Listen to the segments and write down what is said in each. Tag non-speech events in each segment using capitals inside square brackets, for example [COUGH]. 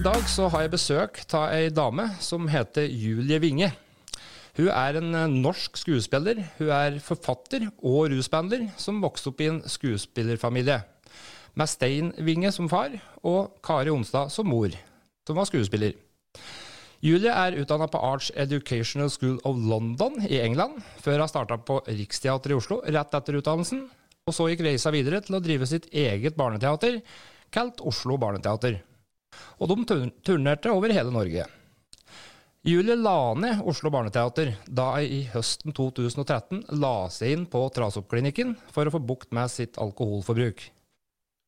I dag så har jeg besøk av ei dame som heter Julie Winge. Hun er en eh, norsk skuespiller. Hun er forfatter og rusbehandler som vokste opp i en skuespillerfamilie. Med Stein Winge som far og Kari Onstad som mor, som var skuespiller. Julie er utdanna på Arts Educational School of London i England, før hun starta på Riksteatret i Oslo rett etter utdannelsen, og så gikk reisa videre til å drive sitt eget barneteater, kalt Oslo Barneteater. Og de turnerte over hele Norge. Julie la ned Oslo Barneteater da hun i høsten 2013 la seg inn på Trasoppklinikken for å få bukt med sitt alkoholforbruk.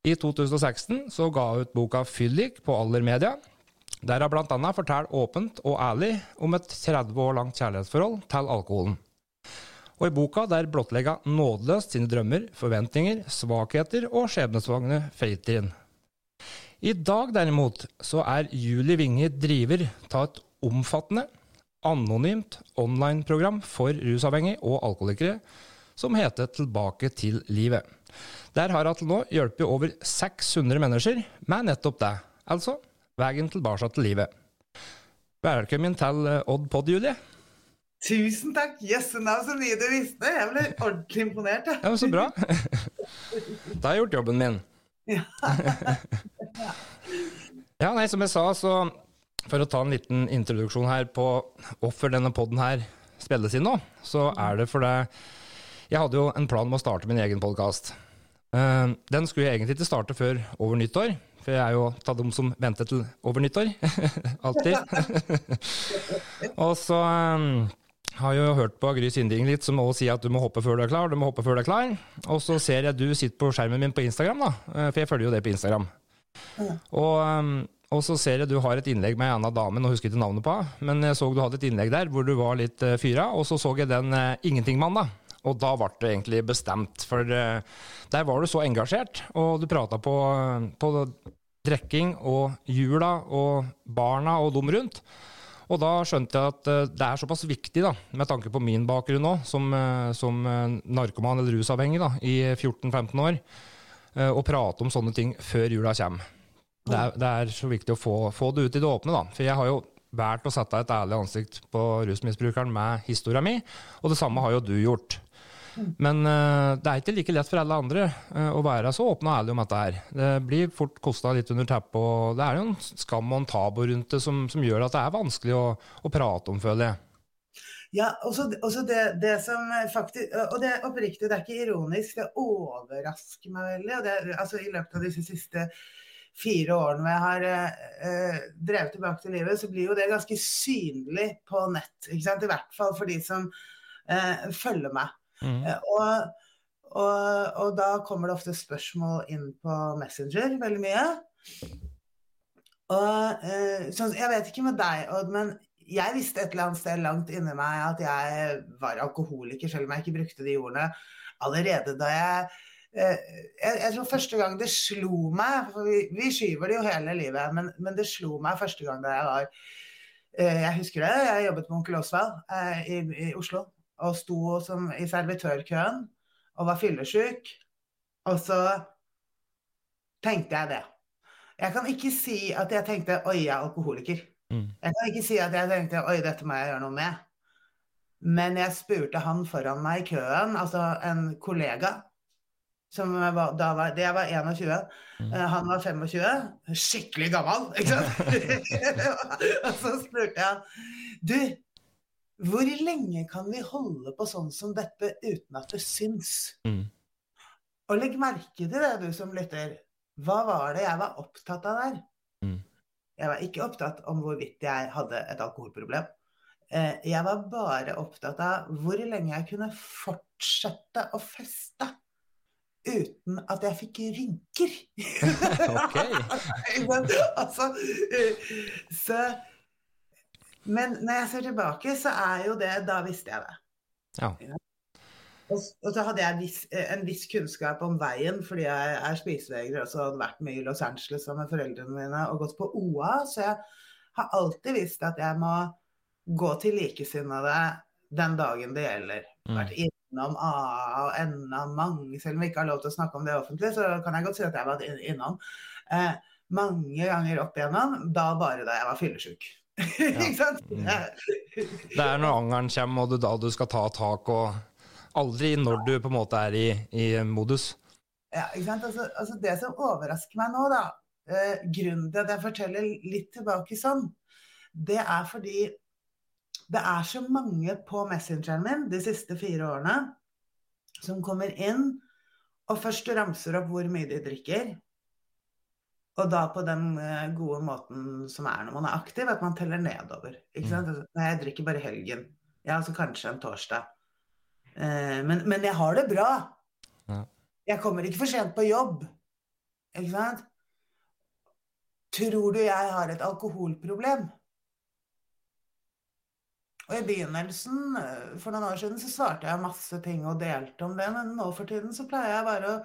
I 2016 så ga hun ut boka Fyllik på Aller Media, der hun bl.a. forteller åpent og ærlig om et 30 år langt kjærlighetsforhold til alkoholen. Og i boka der blottlegger nådeløst sine drømmer, forventninger, svakheter og skjebnesvagne feiltrinn. I dag derimot så er Julie Winge driver av et omfattende, anonymt online-program for rusavhengige og alkoholikere som heter Tilbake til livet. Der har hun til nå hjulpet over 600 mennesker med nettopp det, altså veien tilbake til livet. Velkommen til Odd Pod, Julie. Tusen takk! Jøsse navn, så mye du visste! Jeg ble ordentlig imponert. Ja, ja Så bra. [LAUGHS] da har jeg gjort jobben min. Ja. Ja, nei, som jeg sa, så for å ta en liten introduksjon her på hvorfor denne poden her spilles inn nå, så er det fordi jeg hadde jo en plan med å starte min egen podkast. Uh, den skulle jeg egentlig ikke starte før over nyttår, for jeg er jo av dem som venter til over nyttår. [LAUGHS] Alltid. [LAUGHS] og så um, har jo hørt på Gry Sinding litt, som også sier at du må hoppe før du er klar. Du må hoppe før du er klar. Og så ser jeg du sitter på skjermen min på Instagram, da, uh, for jeg følger jo det på Instagram. Og um, og så ser jeg du har et innlegg med ei anna dame, nå husker jeg ikke navnet på men jeg så du hadde et innlegg der hvor du var litt uh, fyra, og så så jeg den uh, Ingentingmann, da. Og da ble det egentlig bestemt, for uh, der var du så engasjert, og du prata på, på drikking og jula og barna og dem rundt. Og da skjønte jeg at det er såpass viktig, da, med tanke på min bakgrunn òg, som, som, narkoman eller rusavhengig da, i 14-15 år, å prate om sånne ting før jula kommer. Det er, det er, så viktig å få, få, det ut i det åpne, da. For jeg har jo valgt å sette et ærlig ansikt på rusmisbrukeren med historia mi, og det samme har jo du gjort. Men uh, det er ikke like lett for alle andre uh, å være så åpne og ærlige om dette her. Det blir fort kosta litt under teppet, og det er jo en skam og en tabu rundt det som, som gjør at det er vanskelig å, å prate om, føler jeg. Ja, også, også det, det, som faktisk Og det er oppriktig, det er ikke ironisk, det overrasker meg veldig. og det, altså I løpet av disse siste fire årene jeg har eh, drevet tilbake til livet, så blir jo det ganske synlig på nett. I hvert fall for de som eh, følger meg. Mm. Eh, og, og, og, da kommer det ofte spørsmål inn på Messenger veldig mye. Og eh, så, Jeg vet ikke med deg, Odd, men jeg visste et eller annet sted langt inni meg at jeg var alkoholiker, selv om jeg ikke brukte de ordene, allerede da jeg Eh, jeg, jeg, tror første gang det slo meg for vi, vi skyver det jo hele livet, men, men, det slo meg første gang da jeg var eh, Jeg husker det, jeg jobbet med onkel Osvald eh, i, i, Oslo og sto som, i servitørkøen og var fyllesyk. Og så tenkte jeg det. Jeg kan ikke si at jeg tenkte 'oi, jeg er alkoholiker'. Mm. Jeg kan ikke si at jeg tenkte 'oi, dette må jeg gjøre noe med'. Men jeg spurte han foran meg i køen, altså en kollega, som var, da var, det var 21. Mm. Uh, han var 25. Skikkelig gammel, ikke sant? [LAUGHS] og så spurte jeg Du, hvor lenge kan vi holde på sånn som dette uten at det syns? Mm. Og legg merke til det, du som lytter. Hva var det jeg var opptatt av der? Mm. Jeg var ikke opptatt om hvorvidt jeg hadde et alkoholproblem. Uh, jeg var bare opptatt av hvor lenge jeg kunne fortsette å feste uten at jeg fikk rynker. [LAUGHS] altså, eh, så Men når jeg ser tilbake, så er jo det Da visste jeg det. Ja. Og, så hadde jeg viss, en viss kunnskap om veien, fordi jeg er spisevegrer og hadde vært mye i Los Angeles med foreldrene mine og gått på OA. Så jeg har alltid visst at jeg må gå til likesinnede den dagen det gjelder. Mm. Vært innom AA og NA mange, selv om vi ikke har lov til å snakke om det offentlig, så kan jeg godt si at jeg har vært innom. Eh, mange ganger opp igjennom, da bare da jeg var fyllesyk. [LAUGHS] ikke sant? Mm. Det er når angeren kommer, og du, da du skal ta tak, og aldri når du på en måte er i, i modus. Ja, ikke sant? Altså, altså det som overrasker meg nå, da, eh, grunnen til at jeg forteller litt tilbake sånn, det er fordi det er så mange på messengeren min de siste fire årene som kommer inn og først ramser opp hvor mye de drikker. Og da på den eh, gode måten som er når man er aktiv, at man teller nedover. Ikke sant? Mm. Jeg drikker bare helgen. Ja, altså kanskje en torsdag. Eh, men, men jeg har det bra. Ja. Jeg kommer ikke for sent på jobb. Ikke sant? Tror du jeg har et alkoholproblem? Og i begynnelsen, eh, for noen år siden, så svarte jeg masse ting og delte om det, men nå for tiden så pleier jeg bare å,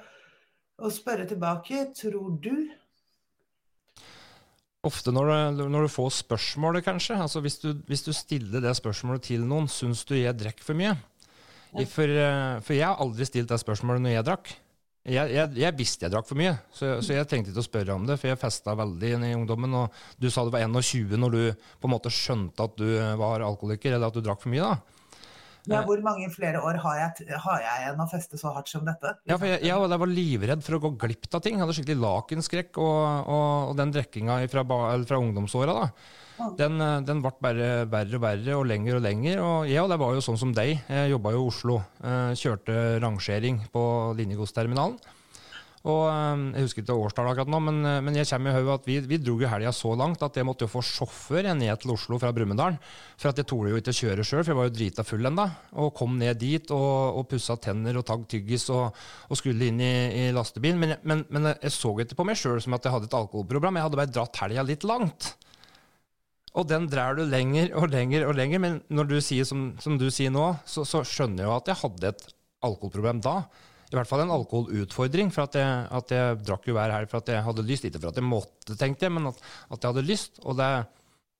å spørre tilbake. Tror du? Ofte når du, når du får spørsmålet, kanskje, altså hvis du, hvis du stiller det spørsmålet til noen, syns du jeg drikker for mye? For, eh, for jeg har aldri stilt det spørsmålet når jeg drakk. Jeg, jeg, jeg visste jeg drakk for mye, så, så, jeg trengte ikke å spørre om det. For jeg festa veldig i ungdommen, og du sa du var 21 når du på en måte skjønte at du var alkoholiker, eller at du drakk for mye. da. Ja, hvor mange flere år har jeg, har jeg igjen å feste så hardt som dette? Ja, for jeg, jeg, var livredd for å gå glipp av ting. Jeg hadde skikkelig lakenskrekk. Og, og, og den drikkinga fra, fra ungdomsåra, da, den, den, ble bare verre og verre og lenger og lenger. Og ja, det var jo sånn som deg. Jeg jobba jo i Oslo. Eh, kjørte rangering på linjegodsterminalen. Og eh, Jeg husker ikke årstallet akkurat nå, men, eh, men jeg kommer i at vi, vi dro jo helga så langt at jeg måtte jo få sjåfør ned til Oslo fra Brumunddal. For at jeg torde jo ikke å kjøre sjøl, for jeg var jo drita full ennå. Og kom ned dit og, og pussa tenner og tagg tyggis og, og, skulle inn i, i lastebilen. Men, men, men, jeg så ikke på meg sjøl som at jeg hadde et alkoholproblem, jeg hadde bare dratt helga litt langt. Og den drar du lenger og lenger og lenger. Men når du sier som, som du sier nå, så, så skjønner jeg jo at jeg hadde et alkoholproblem da i hvert fall en alkoholutfordring. For at jeg, at jeg drakk jo hver helg for at jeg hadde lyst. Ikke for at jeg måtte, tenkte jeg, men at, at jeg hadde lyst. Og det,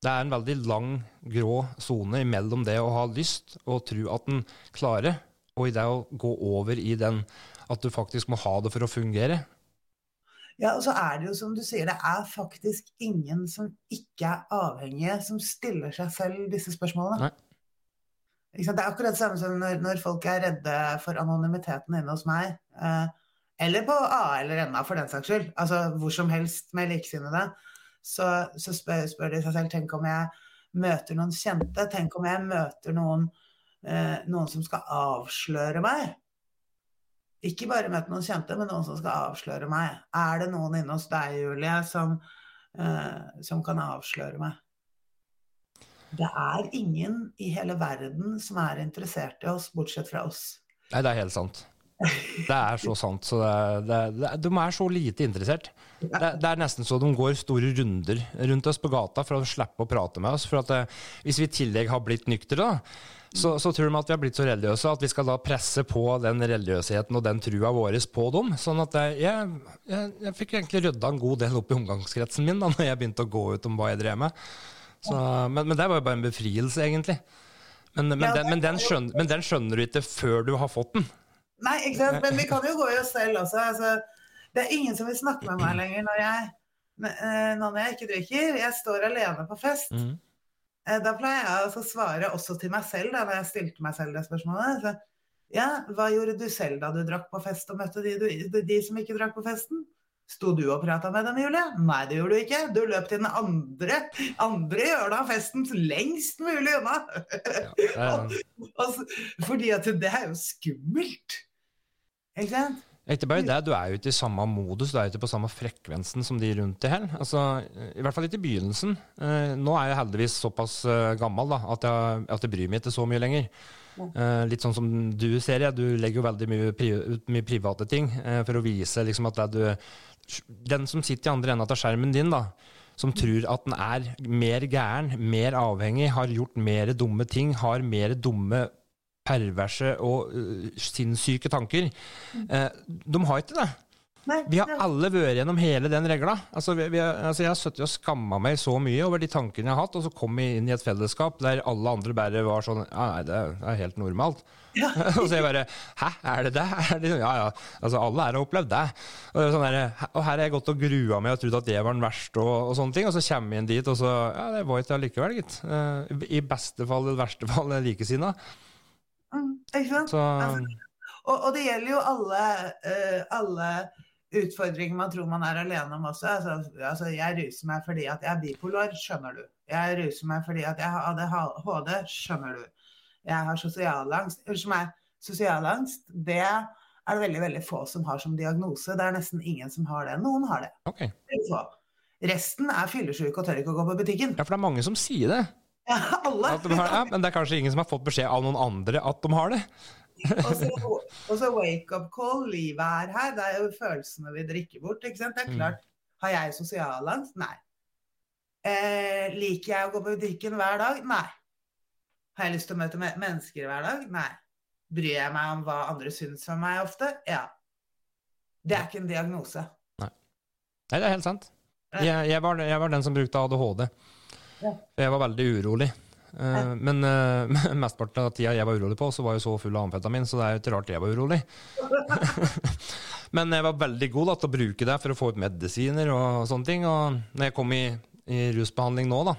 det, er en veldig lang, grå sone mellom det å ha lyst og tro at en klarer, og i det å gå over i den at du faktisk må ha det for å fungere. Ja, og så er det jo som du sier, det er faktisk ingen som ikke er avhengige, som stiller seg selv disse spørsmålene. Nei. Det er akkurat det samme som når, når, folk er redde for anonymiteten inne hos meg. Eh, eller på A eller NA, for den saks skyld. Altså hvor som helst med likesinnede. Så, så spør, spør, de seg selv tenk om jeg møter noen kjente. Tenk om jeg møter noen, eh, noen som skal avsløre meg. Ikke bare møte noen kjente, men noen som skal avsløre meg. Er det noen inne hos deg, Julie, som, eh, som kan avsløre meg? Det er ingen i hele verden som er interessert i oss, bortsett fra oss. Nei, det er helt sant. Det er så sant. Så det, det, det, de er så lite interessert. Det, er nesten så de går store runder rundt oss på gata for å slippe å prate med oss. For at eh, Hvis vi i tillegg har blitt nyktre, så, så, tror de at vi har blitt så religiøse at vi skal da presse på den religiøsheten og den trua vår på dem. Sånn at jeg, jeg, jeg fikk egentlig rydda en god del opp i omgangskretsen min da når jeg begynte å gå ut om hva jeg drev med. Så, men, men, det var jo bare en befrielse, egentlig. Men, men, ja, den, men, den skjønner, men, den, skjønner, du ikke før du har fått den. Nei, ikke sant? men vi kan jo gå i oss selv også. Altså, det er ingen som vil snakke med meg lenger når jeg, eh, når jeg ikke drikker. Jeg står alene på fest. Mm. Da pleier jeg å svare også til meg selv, da når jeg stilte meg selv det spørsmålet. Så, ja, hva gjorde du selv da du drakk på fest og møtte de, de, de som ikke drakk på festen? Sto du og prata med dem, Julie? Nei, det gjorde du ikke. Du løp til den andre, andre hjørnet av festen lengst mulig unna. Ja, altså, [LAUGHS] fordi at det er jo skummelt. Ikke sant? Ikke bare det, du er jo ikke i samme modus, du er jo ikke på samme frekvensen som de rundt deg heller. Altså, I hvert fall ikke i begynnelsen. Eh, nå er jeg heldigvis såpass uh, gammel da, at, jeg, at jeg bryr meg ikke så mye lenger. Uh, litt sånn som du ser, jeg. Du legger jo veldig mye, pri mye private ting uh, for å vise liksom, at det du den som sitter i andre enden av skjermen din, da, som tror at den er mer gæren, mer avhengig, har gjort mer dumme ting, har mer dumme, perverse og uh, sinnssyke tanker, uh, de har ikke det. Nei, Vi har alle vært gjennom hele den regla. Altså, altså, jeg har sittet og skamma meg så mye over de tankene jeg har hatt, og så kom jeg inn i et fellesskap der alle andre bare var sånn Ja, nei, det er- helt normalt. Ja. [LAUGHS] og så jeg bare Hæ, er det det? Er det? Ja ja. Altså, alle her har opplevd det. Og, sånn der, og her har jeg gått og grua meg og trodd at det var den verste, og, og sånne ting. Og så kommer jeg inn dit, og så Ja, det var ikke det likevel, gitt. Eh, I beste fall, eller verste fall, likesinna. Mm, ikke sant? Så Og, og det gjelder jo alle, eh, alle utfordringer man tror man er alene om også. Altså, altså, jeg ruser meg fordi at jeg er bipolar, skjønner du. Jeg ruser meg fordi at jeg har ADHD, skjønner du. Jeg har sosialangst. Unnskyld meg, sosialangst, det er det veldig, veldig få som har som diagnose. Det er nesten ingen som har det. Noen har det. ok. Veldig. Resten er fyllesyke og tør ikke å gå på butikken. Ja, for det er mange som sier det. Ja, [LAUGHS] alle. De har, ja, men det er kanskje ingen som har fått beskjed av noen andre at de har det. Og så, så wake up call, livet er her. Det er jo følelsene vi drikker bort. ikke sant? Det er Mm. klart. Har jeg sosialangst? Nei. Eh, liker jeg å gå på butikken hver dag? Nei. Har jeg lyst til å møte mennesker hver dag? Nei. Bryr jeg meg om hva andre syns om meg ofte? Ja. Det er ikke en diagnose. Nei, det er helt sant. Jeg, jeg, var, jeg var den som brukte ADHD. Ja. Jeg var veldig urolig. Eh, men [LAUGHS] uh, mesteparten av tida jeg var urolig på, så var jeg så full av amfetamin, så det er jo ikke rart jeg var urolig. [LAUGHS] men jeg var veldig god da, til å bruke det for å få ut medisiner og sånne ting. Og når jeg kom i, i rusbehandling nå, da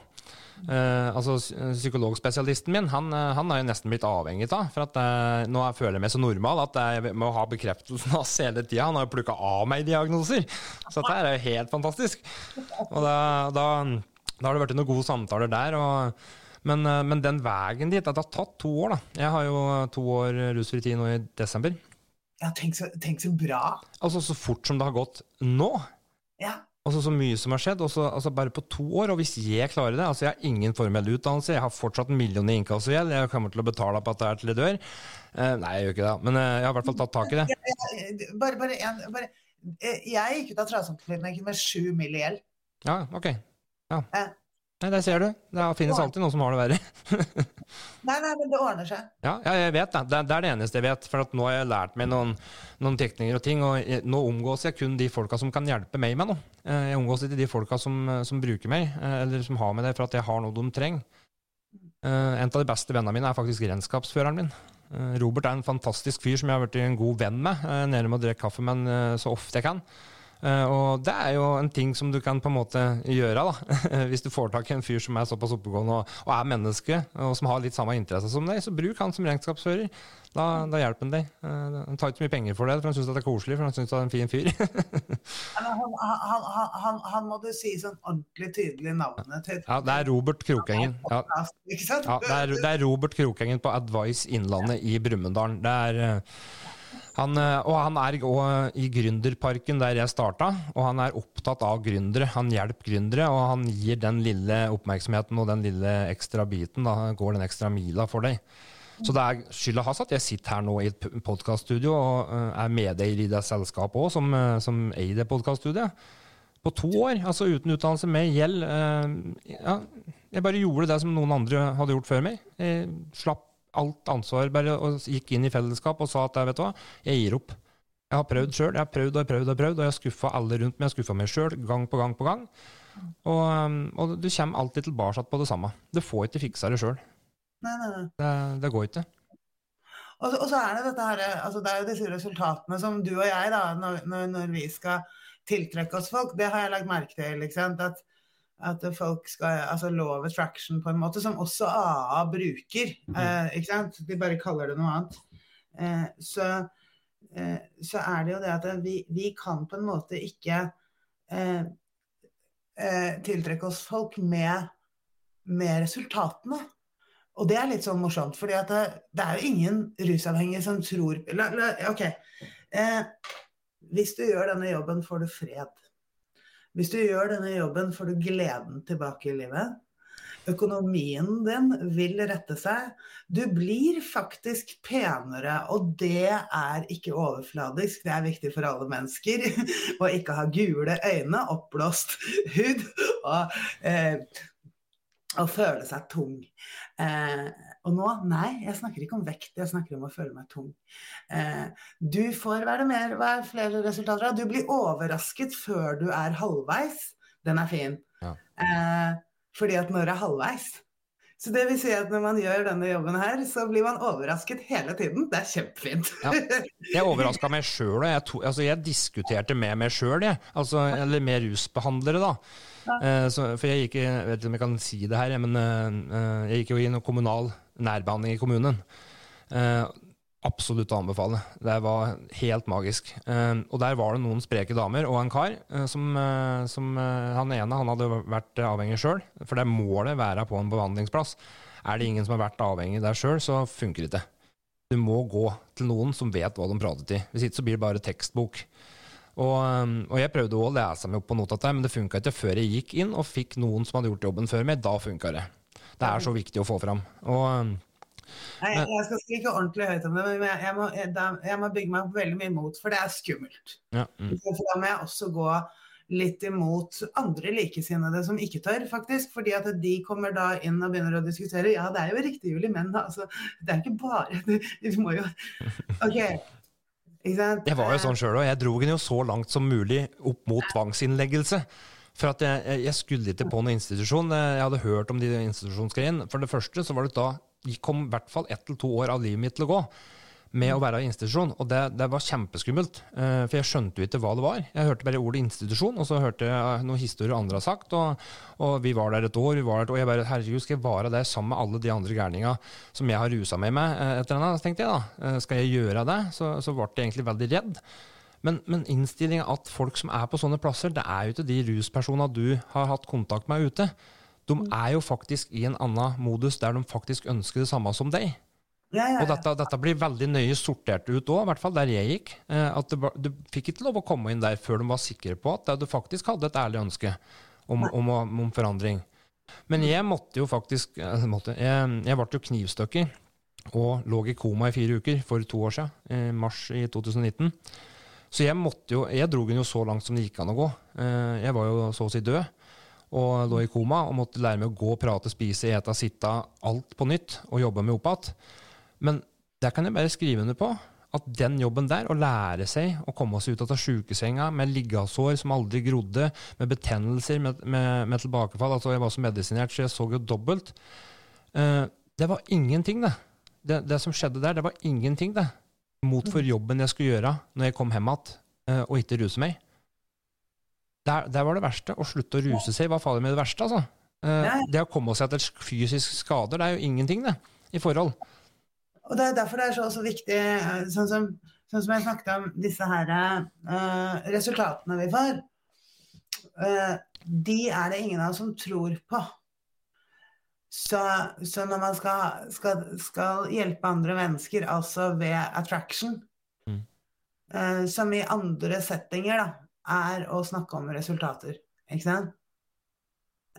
uh, altså Psykologspesialisten min han, han er jo nesten blitt avhengig av. For at jeg, nå jeg føler jeg meg så normal at jeg må ha bekreftelsen hans hele tida. Han har jo plukka av meg diagnoser. Så dette er jo helt fantastisk. Og da, da, da har det vært noen gode samtaler der. Og, men, eh, men den veien dit Det har tatt to år, da. Jeg har jo to år rusfri tid nå i desember. Ja, tenk så, tenk så bra. Altså så fort som det har gått nå. Ja. Altså Så mye som har skjedd, også, altså bare på to år. Og hvis jeg klarer det altså Jeg har ingen formell utdannelse, jeg har fortsatt en million i inkassogjeld, jeg kommer til å betale på at det er til jeg dør. Eh, nei, jeg gjør ikke det, men eh, jeg har i hvert fall tatt tak i det. Ja, Bare, bare en, bare, eh, jeg gikk ut av traseklinikken med sju mill. i gjeld. Ja, ok. Ja. Ja. Nei, Der ser du. Det finnes alltid noen som har det verre. [LAUGHS] Nei, nei, men det ordner seg. Ja, ja, jeg vet det. det. Er det eneste jeg vet. For at nå har jeg lært meg noen, noen tekninger og ting, og nå omgås jeg kun de folka som kan hjelpe meg med noe. Eh, Jeg omgås ikke de folka som, som bruker meg, eh, eller som har med det for at jeg har noe de trenger. Eh, En av de beste vennene mine er faktisk regnskapsføreren min. Eh, Robert er en fantastisk fyr som jeg har blitt en god venn med. eh, Nede med å drikke kaffe med eh, så ofte jeg kan. Eh, og det er jo en ting som du kan på en måte gjøre, da. [LAUGHS] Hvis du får tak i en fyr som er såpass oppegående og, og er menneske, og som har litt samme interesse som deg, så bruk han som regnskapsfører. Da, da hjelper han deg. Eh, Han tar ikke så mye penger for det, for han syns det er koselig, for han syns det er en fin fyr. [LAUGHS] Han, han, han, han, han må du si sånn ordentlig tydelig navnet til. ja, det er Robert Krokengen. Ja, ja, det, er, det er Robert Krokengen på Advice Innlandet i Brumunddal. Det er eh, han, eh, og han er i Gründerparken der jeg starta, og han er opptatt av gründere. Han hjelper gründere, og han gir den lille oppmerksomheten og den lille ekstra biten. Da går den ekstra mila for deg. Så det er skylda hans at jeg sitter her nå i et podkaststudio og eh, er medeier i det selskapet òg, som, eh, som eier det podkaststudiet. På to år, altså uten utdannelse, med gjeld. eh, ja, jeg bare gjorde det som noen andre hadde gjort før meg. Jeg slapp alt ansvar bare og gikk inn i fellesskap og sa at vet du hva, jeg gir opp. Jeg har prøvd sjøl, jeg har prøvd og prøvd og prøvd, og jeg har skuffa alle rundt meg. Jeg har skuffa meg sjøl gang på gang på gang. Og, um, og du kommer alltid tilbake på det samme. Du får ikke fiksa det sjøl. Det, det går ikke. Og, og så er det dette her, altså det er jo disse resultatene som du og jeg, da, når, når, når vi skal tiltrekke oss folk, det har jeg lagt merke til. ikke sant? At, at folk skal Altså law of attraction på en måte, som også AA bruker. Eh, ikke sant? De bare kaller det noe annet. Eh, så, eh, så er det jo det at vi, vi kan på en måte ikke eh, eh, tiltrekke oss folk med, med resultatene. Og det er litt sånn morsomt, for det, det er jo ingen rusavhengige som tror la, la, Ok. Eh, hvis du gjør denne jobben, får du fred. Hvis du gjør denne jobben, får du gleden tilbake i livet. Økonomien din vil rette seg. Du blir faktisk penere, og det er ikke overfladisk. Det er viktig for alle mennesker [LAUGHS] å ikke ha gule øyne, oppblåst hud og, eh, og føle seg tung. Eh, og nå, nei, jeg snakker ikke om vekt, jeg snakker om å føle meg tung. Eh, du får være mer, være flere resultater av. Du blir overrasket før du er halvveis. Den er fin. Ja. Eh, fordi at når er halvveis så det vil si at når man gjør denne jobben her, så blir man overrasket hele tiden. Det er kjempefint. Ja. Jeg overraska meg sjøl, og jeg, to, altså jeg, diskuterte med meg sjøl, altså, eller med rusbehandlere, da. Ja. Eh, så, for jeg gikk jeg vet ikke om jeg kan si det her, men uh, jeg gikk jo i noe kommunal nærbehandling i kommunen. Eh, absolutt å anbefale. Det var helt magisk. Eh, og der var det noen spreke damer og en kar eh, som, uh, som Han ene han hadde vært avhengig sjøl, for det må det være på en behandlingsplass. Er det ingen som har vært avhengig der sjøl, så funker det ikke. Du må gå til noen som vet hva de pratet i. Hvis ikke så blir det bare tekstbok. Og, og jeg prøvde å lese meg opp på noe men det funka ikke før jeg gikk inn og fikk noen som hadde gjort jobben før meg. Da funka det. Det er så viktig å få fram. Og Nei, jeg skal skrike ordentlig høyt om det, men jeg, må, jeg, jeg, må, bygge meg opp veldig mye imot, for det er skummelt. Ja, mm. For da må jeg også gå litt imot andre likesinnede som ikke tør, faktisk. Fordi at de kommer da inn og begynner å diskutere. Ja, det er jo riktig, Julie, men altså, det er ikke bare [LAUGHS] Vi må jo OK. Jeg var jo sånn sjøl òg. Jeg dro den jo så langt som mulig opp mot tvangsinnleggelse. For at jeg, jeg skulle ikke på noen institusjon. Jeg hadde hørt om de institusjonsgreiene. For det første så var det da kom i hvert fall ett til to år av livet mitt til å gå med å være i institusjon. Og det, det var kjempeskummelt, uh, for jeg skjønte jo ikke hva det var. Jeg hørte bare ordet institusjon, og så hørte jeg noen historier andre har sagt. Og, og, vi var der et år, vi var der et. Jeg bare herregud, skal jeg være der sammen med alle de andre gærninga som jeg har rusa meg med? et eller annet, tenkte jeg da. Skal jeg gjøre det? Så, så ble jeg egentlig veldig redd. Men, men innstillinga at folk som er på sånne plasser, det er jo ikke de ruspersonene du har hatt kontakt med ute. De mm. er jo faktisk i en annen modus der de faktisk ønsker det samme som deg. Ja, ja, ja. Og dette, dette, blir veldig nøye sortert ut òg, i hvert fall der jeg gikk. Eh, at du, du fikk ikke lov å komme inn der før de var sikre på at du faktisk hadde et ærlig ønske om, om, om forandring. Men jeg måtte jo faktisk eh, måtte, jeg, jeg, ble jo knivstukket og lå i koma i fire uker for to år siden, i mars i 2019. Så jeg måtte jo, jeg dro den jo så langt som det gikk an å gå. Eh, jeg var jo så å si død og lå i koma og måtte lære meg å gå, prate, spise, ete, sitte, alt på nytt og jobbe meg opp igjen. Men der kan jeg bare skrive under på at den jobben der, å lære seg å komme seg ut av sjukesenga med liggesår som aldri grodde, med betennelser, med, med, med, tilbakefall altså Jeg var så medisinert, så jeg så jo dobbelt. Uh, det var ingenting, det. det. det. som skjedde der, det var ingenting, det. Mot for jobben jeg skulle gjøre når jeg kom hjem igjen, uh, og ikke ruse meg. Der, der, var det verste. Å slutte å ruse seg var fader meg det verste, altså. Uh, det å komme seg etter fysisk skader, det er jo ingenting, det, i forhold. Og det er derfor det er så også viktig, eh, sånn som, sånn som jeg snakket om, disse her uh, resultatene vi får. Uh, de er det ingen av oss som tror på. Så, så når man skal, skal, skal, hjelpe andre mennesker, altså ved attraction, mm. uh, som i andre settinger, da, er å snakke om resultater. Ikke sant?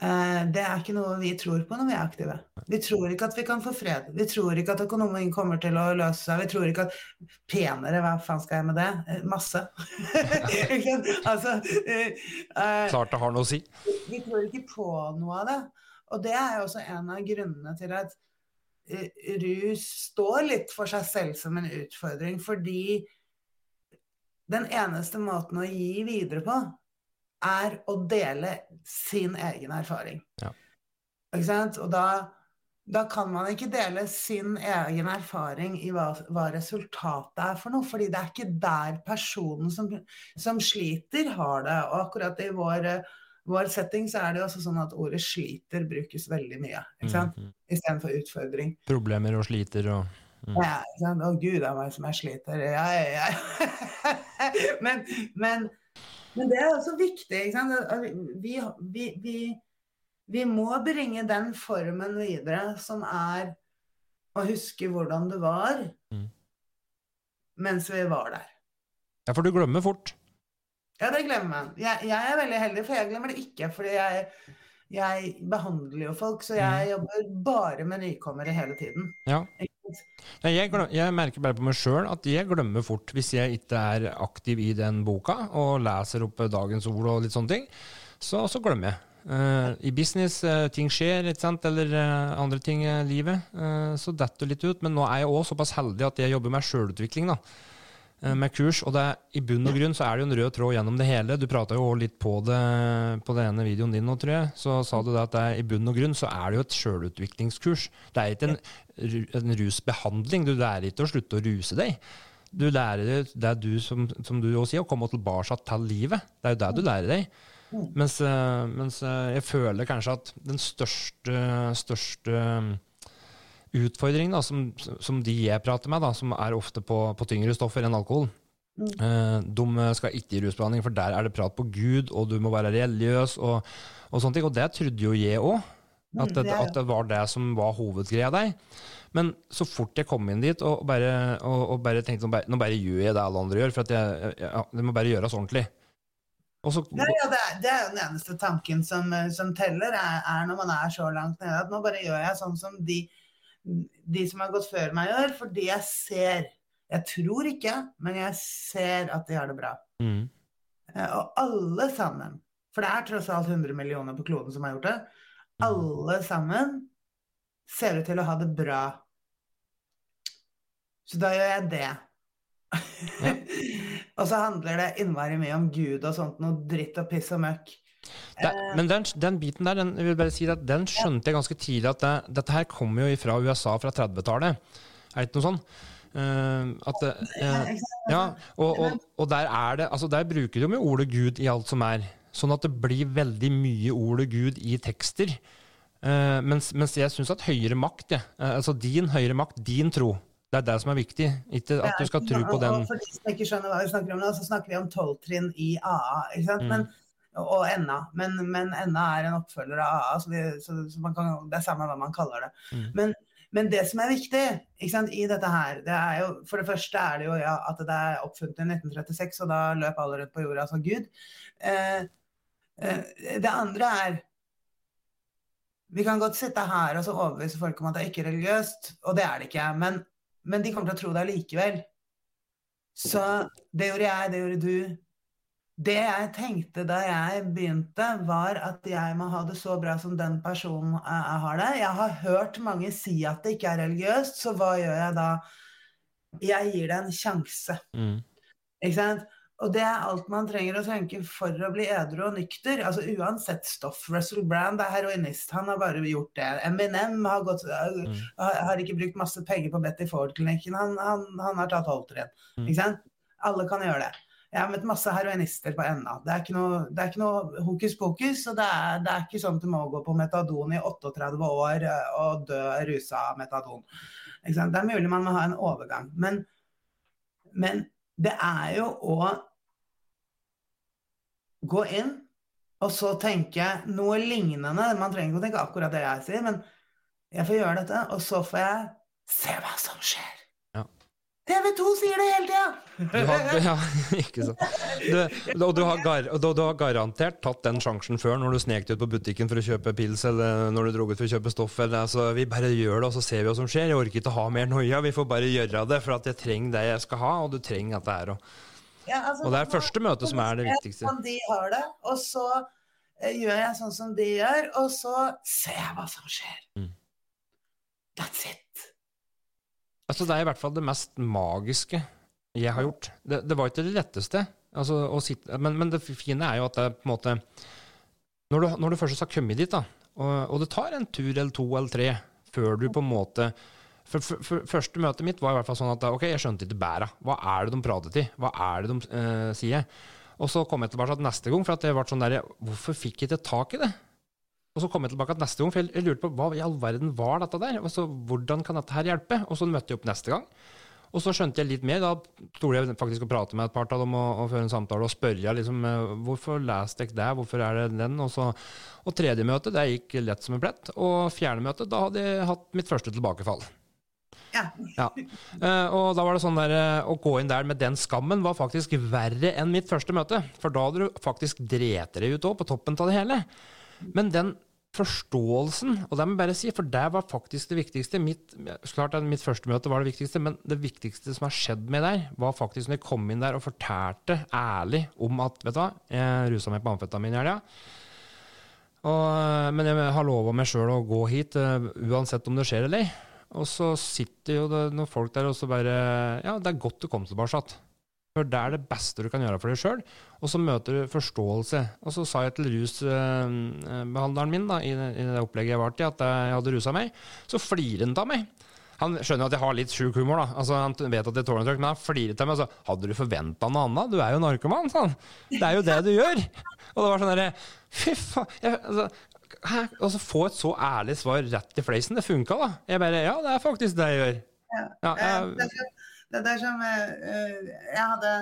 Eh, det er ikke noe vi tror på når vi er aktive. Vi tror ikke at vi kan få fred. Vi tror ikke at økonomien kommer til å løse seg. Vi tror ikke at penere, hva faen skal jeg med det? Eh, masse. [LAUGHS] altså, uh, Klart det har noe å si. Vi tror ikke på noe av det. Og det er jo også en av grunnene til at rus står litt for seg selv som en utfordring. Fordi den eneste måten å gi videre på, er å dele sin egen erfaring. Ja. Ikke sant? Og da, da, kan man ikke dele sin egen erfaring i hva, hva, resultatet er for noe. fordi det er ikke der personen som, som sliter, har det. Og akkurat i vår, vår, setting så er det også sånn at ordet sliter brukes veldig mye. ikke sant? Mm. Istedenfor utfordring. Problemer og sliter og Mm. Ja, Å gud a meg som jeg sliter. Ja, ja, ja. [LAUGHS] men, men, men, det er også viktig. Vi, vi, vi, vi, må bringe den formen videre som er å huske hvordan det var mm. mens vi var der. Ja, for du glemmer fort. Ja, det glemmer man. Jeg, jeg er veldig heldig, for jeg glemmer det ikke. fordi jeg jeg behandler jo folk, så jeg mm. jobber bare med nykommere hele tiden. Ja. Jeg, glem, jeg, merker bare på meg sjøl at jeg glemmer fort hvis jeg ikke er aktiv i den boka og leser opp dagens ord og litt sånne ting. Så, så glemmer jeg. Uh, I business, uh, ting skjer, eller uh, andre ting i livet. så detter du litt ut. Men nå er jeg òg såpass heldig at jeg jobber med sjølutvikling. Med kurs. Og det i bunn og grunn så er det jo en rød tråd gjennom det hele. Du prata jo litt på det på den ene videoen din nå, tror jeg. Så sa du det at det i bunn og grunn så er det jo et sjølutviklingskurs. Det er ikke en, en rusbehandling. Du lærer ikke å slutte å ruse deg. Du lærer det er du, som, som du også sier, å komme tilbake til livet. Det er jo det du lærer deg. Mens, eh, mens, eh, jeg føler kanskje at den største, største utfordringen da, som, som, de jeg prater med, da, som er ofte på, på tyngre stoffer enn alkohol mm. Eh, de skal ikke i rusbehandling, for der er det prat på Gud, og du må være religiøs, og, og sånne ting. Og det trodde jo jeg òg. Mm, at, at, det var det som var hovedgreia der. Men så fort jeg kom inn dit og bare, og, og bare tenkte nå bare, nå bare gjør jeg det alle andre gjør, for at jeg, ja, det må bare gjøres ordentlig. Så, Nei, ja, det, er, det, er, jo den eneste tanken som, som teller, er, er, når man er så langt nede at nå bare gjør jeg sånn som de, de som har gått før meg gjør, fordi jeg ser Jeg tror ikke, men jeg ser at de har det bra. Mm. Eh, og alle sammen, for det er tross alt 100 millioner på kloden som har gjort det, mm. alle sammen ser ut til å ha det bra. Så da gjør jeg det. Ja. [LAUGHS] Og så handler det innmari mye om Gud og sånt, noe dritt og piss og møkk. Det, men den, den, biten der, den, jeg vil bare si at den skjønte jeg ganske tidlig at det, dette her kommer jo fra USA fra 30-tallet. Er det ikke noe sånn? Uh, at, uh, ja, og, og, og, der er det altså Der bruker de jo ordet Gud i alt som er. Sånn at det blir veldig mye ordet Gud i tekster. Uh, mens, mens, jeg syns at høyere makt, ja, altså din høyere makt, din tro, det er det som er viktig, ikke at du skal tro på den. For de som ikke skjønner hva vi snakker om nå, så snakker vi om tolvtrinn i AA. ikke sant? Mm. Og Enna. Men, men, Enna er en oppfølger av AA, så, vi, så, så kan, det er samme hva man kaller det. Mm. Men, men, det som er viktig sant, i dette her, det er jo For det første er det jo ja, at det er oppfunnet i 1936, og da løp alle rundt på jorda som Gud. Eh, eh, det andre er vi kan godt sitte her og så overbevise folk om at det er ikke religiøst, og det er det ikke. Men men de kommer til å tro det allikevel. Så det gjorde jeg, det gjorde du. Det jeg tenkte da jeg begynte, var at jeg må ha det så bra som den personen jeg har det. Jeg har hørt mange si at det ikke er religiøst, så hva gjør jeg da? Jeg gir det en sjanse. Mm. Ikke sant? Og det er alt man trenger å tenke for å bli edru og nykter. Altså Uansett stoff. Russell Brand er heroinist, han har bare gjort det. Eminem har, gått, mm. har ikke brukt masse penger på Betty Ford-klinikken, han, han, han, har tatt Holteren. Mm. Ikke sant? Alle kan gjøre det. Jeg har møtt masse heroinister på NA. Det er ikke noe, det er ikke noe hokus pokus. og det er, det er, ikke sånn at du må gå på metadon i 38 år eh, og dø rusa av metadon. Det er mulig man må ha en overgang. Men, men det er jo å gå inn og så tenke noe lignende. Man trenger ikke å tenke akkurat det jeg sier, men jeg får gjøre dette, og så får jeg se hva som skjer. Ja. TV2 sier det hele tida! [LAUGHS] ja, ikke sant. Du, og du har, gar, du, du har, garantert tatt den sjansen før, når du snek deg ut på butikken for å kjøpe pils, eller når du dro ut for å kjøpe stoff. Eller, altså, vi bare gjør det, og så ser vi hva som skjer. Jeg orker ikke å ha mer noia. Vi får bare gjøre det, for at jeg trenger det jeg skal ha, og du trenger dette her òg. Ja, altså, og det er første møte som er det viktigste. De har det, og så eh, gjør jeg sånn som de gjør, og så ser jeg hva som skjer. Mm. That's it. Altså, det er i hvert fall det mest magiske jeg har gjort. Det, det var ikke det letteste, altså, sitte, men, men, det fine er jo at det på en måte Når du, når du først har kommet dit, da, og, og det tar en tur eller to eller tre før du på en måte for, for, for, Første møtet mitt var i hvert fall sånn at ok, jeg skjønte ikke bæra. Hva er det de prater til? Hva er det de uh, sier? Og så kom jeg tilbake til neste gang, for at det ble sånn der, hvorfor fikk jeg ikke tak i det? Og så kom jeg tilbake til neste gang, for jeg, lurte på hva i all verden var dette der? Altså, hvordan kan dette her hjelpe? Og så møtte jeg opp neste gang. Og så skjønte jeg litt mer. Da torde jeg faktisk å prate med et par av dem og, og føre en samtale og spørre liksom, eh, hvorfor leste jeg det, hvorfor er det den? Og, så, og tredje møte det gikk lett som en plett. Og fjerde møte da hadde jeg hatt mitt første tilbakefall. Ja. ja. Uh, og da var det sånn der, uh, Å gå inn der med den skammen var faktisk verre enn mitt første møte. For da hadde du faktisk drept deg ut òg, på toppen av det hele. Men den forståelsen, og det må jeg bare si, for det var faktisk det viktigste mitt, Klart at mitt første møte var det viktigste, men det viktigste som har skjedd med der, var faktisk når jeg kom inn der og fortalte ærlig om at Vet du hva, jeg rusa meg på amfetamin i helga. Eh, men jeg har lova meg sjøl å gå hit, uh, uansett om det skjer eller ei. Og så sitter jo det noen folk der og så bare Ja, det er godt du kom tilbake igjen. For det er det beste du kan gjøre for deg sjøl. Og så møter du forståelse. Og så sa jeg til rusbehandleren min da, i, det opplegget jeg var til, at jeg hadde rusa meg. Så flirer han av meg. Han skjønner at jeg har litt sjuk humor, da. Altså, han vet at jeg tåler trøkk, men han flirer til meg og sa 'Hadde du forventa noe annet? Du er jo narkoman', sa han. Det er jo det du gjør. Og det var sånn derre Fy faen. Altså, hæ? Og så få et så ærlig svar rett i fleisen. Det funka, da. Jeg bare Ja, det er faktisk det jeg gjør. Ja. Ja, jeg, det, er som jeg, jeg hadde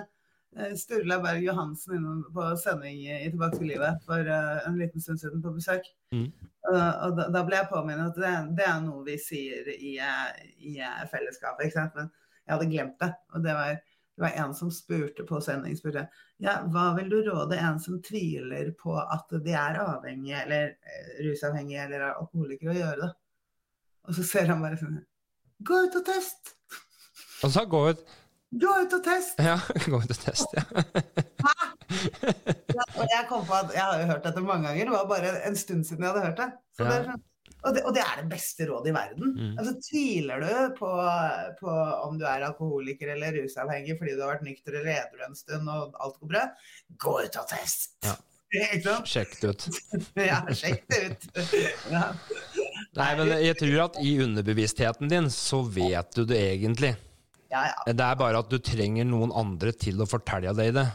Sturla Berg Johansen innom på sending i Tilbake til livet for en liten stund siden på besøk. Mm. Og da, da, ble jeg påminnet at det, det, er noe vi sier i, i fellesskapet. ikke sant? Men jeg hadde glemt det. Og det var, det var en som spurte på sending spurte, ja, hva vil du råde en som tviler på at de er avhengige eller rusavhengige eller alkoholikere, å gjøre det? Og så ser han bare sånn Gå ut og test! Og så gå ut Gå ut og test! Ja, [LAUGHS] gå ut og test, ja. Hæ? [LAUGHS] ja, og jeg kom på at jeg har jo hørt dette mange ganger, det var bare en stund siden jeg hadde hørt det. Ja. det sånn, og, det og, det er det beste rådet i verden. Mm. Altså, Tviler du på, på, om du er alkoholiker eller rusavhengig fordi du har vært nykter eller edru en stund og alt går bra, gå ut og test! Ja. [LAUGHS] Sjekk det ut. ja, sjekk det ut. ja. Nei, men jeg tror at i underbevisstheten din så vet du det egentlig. Ja, ja. Det er bare at du trenger noen andre til å fortelle deg det.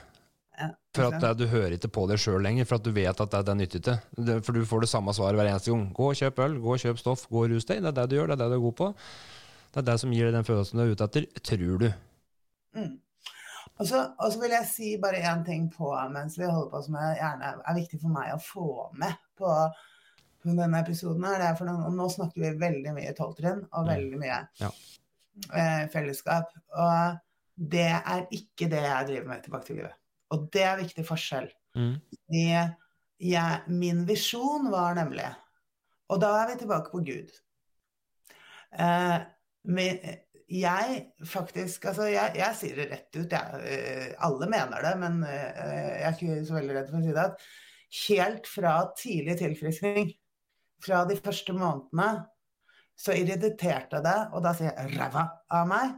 For at du hører ikke på det sjøl lenger, for at du vet at det, er nyttig til. For du får det samme svaret hver eneste gang. Gå og kjøp øl, gå og kjøp stoff, gå og rus deg. Det er det du gjør, det er det du er god på. Det er det som gir deg den følelsen du er ute etter, tror du. Mm. Og, så, vil jeg si bare én ting på mens vi holder på, som er, gjerne er viktig for meg å få med på, denne episoden. her, det er for nå, snakker vi veldig mye tolvtrinn og veldig mye ja. Eh, fellesskap. Og det er ikke det jeg driver med tilbake til livet. Og det er viktig forskjell. Mm. Jeg, jeg, min visjon var nemlig Og da er vi tilbake på Gud. Eh, men jeg faktisk Altså, jeg, jeg, sier det rett ut, jeg. Eh, alle mener det, men eh, jeg er ikke så veldig redd for å si det. at Helt fra tidlig tilfriskning, fra de første månedene, så irriterte det, og da sier jeg ræva av meg,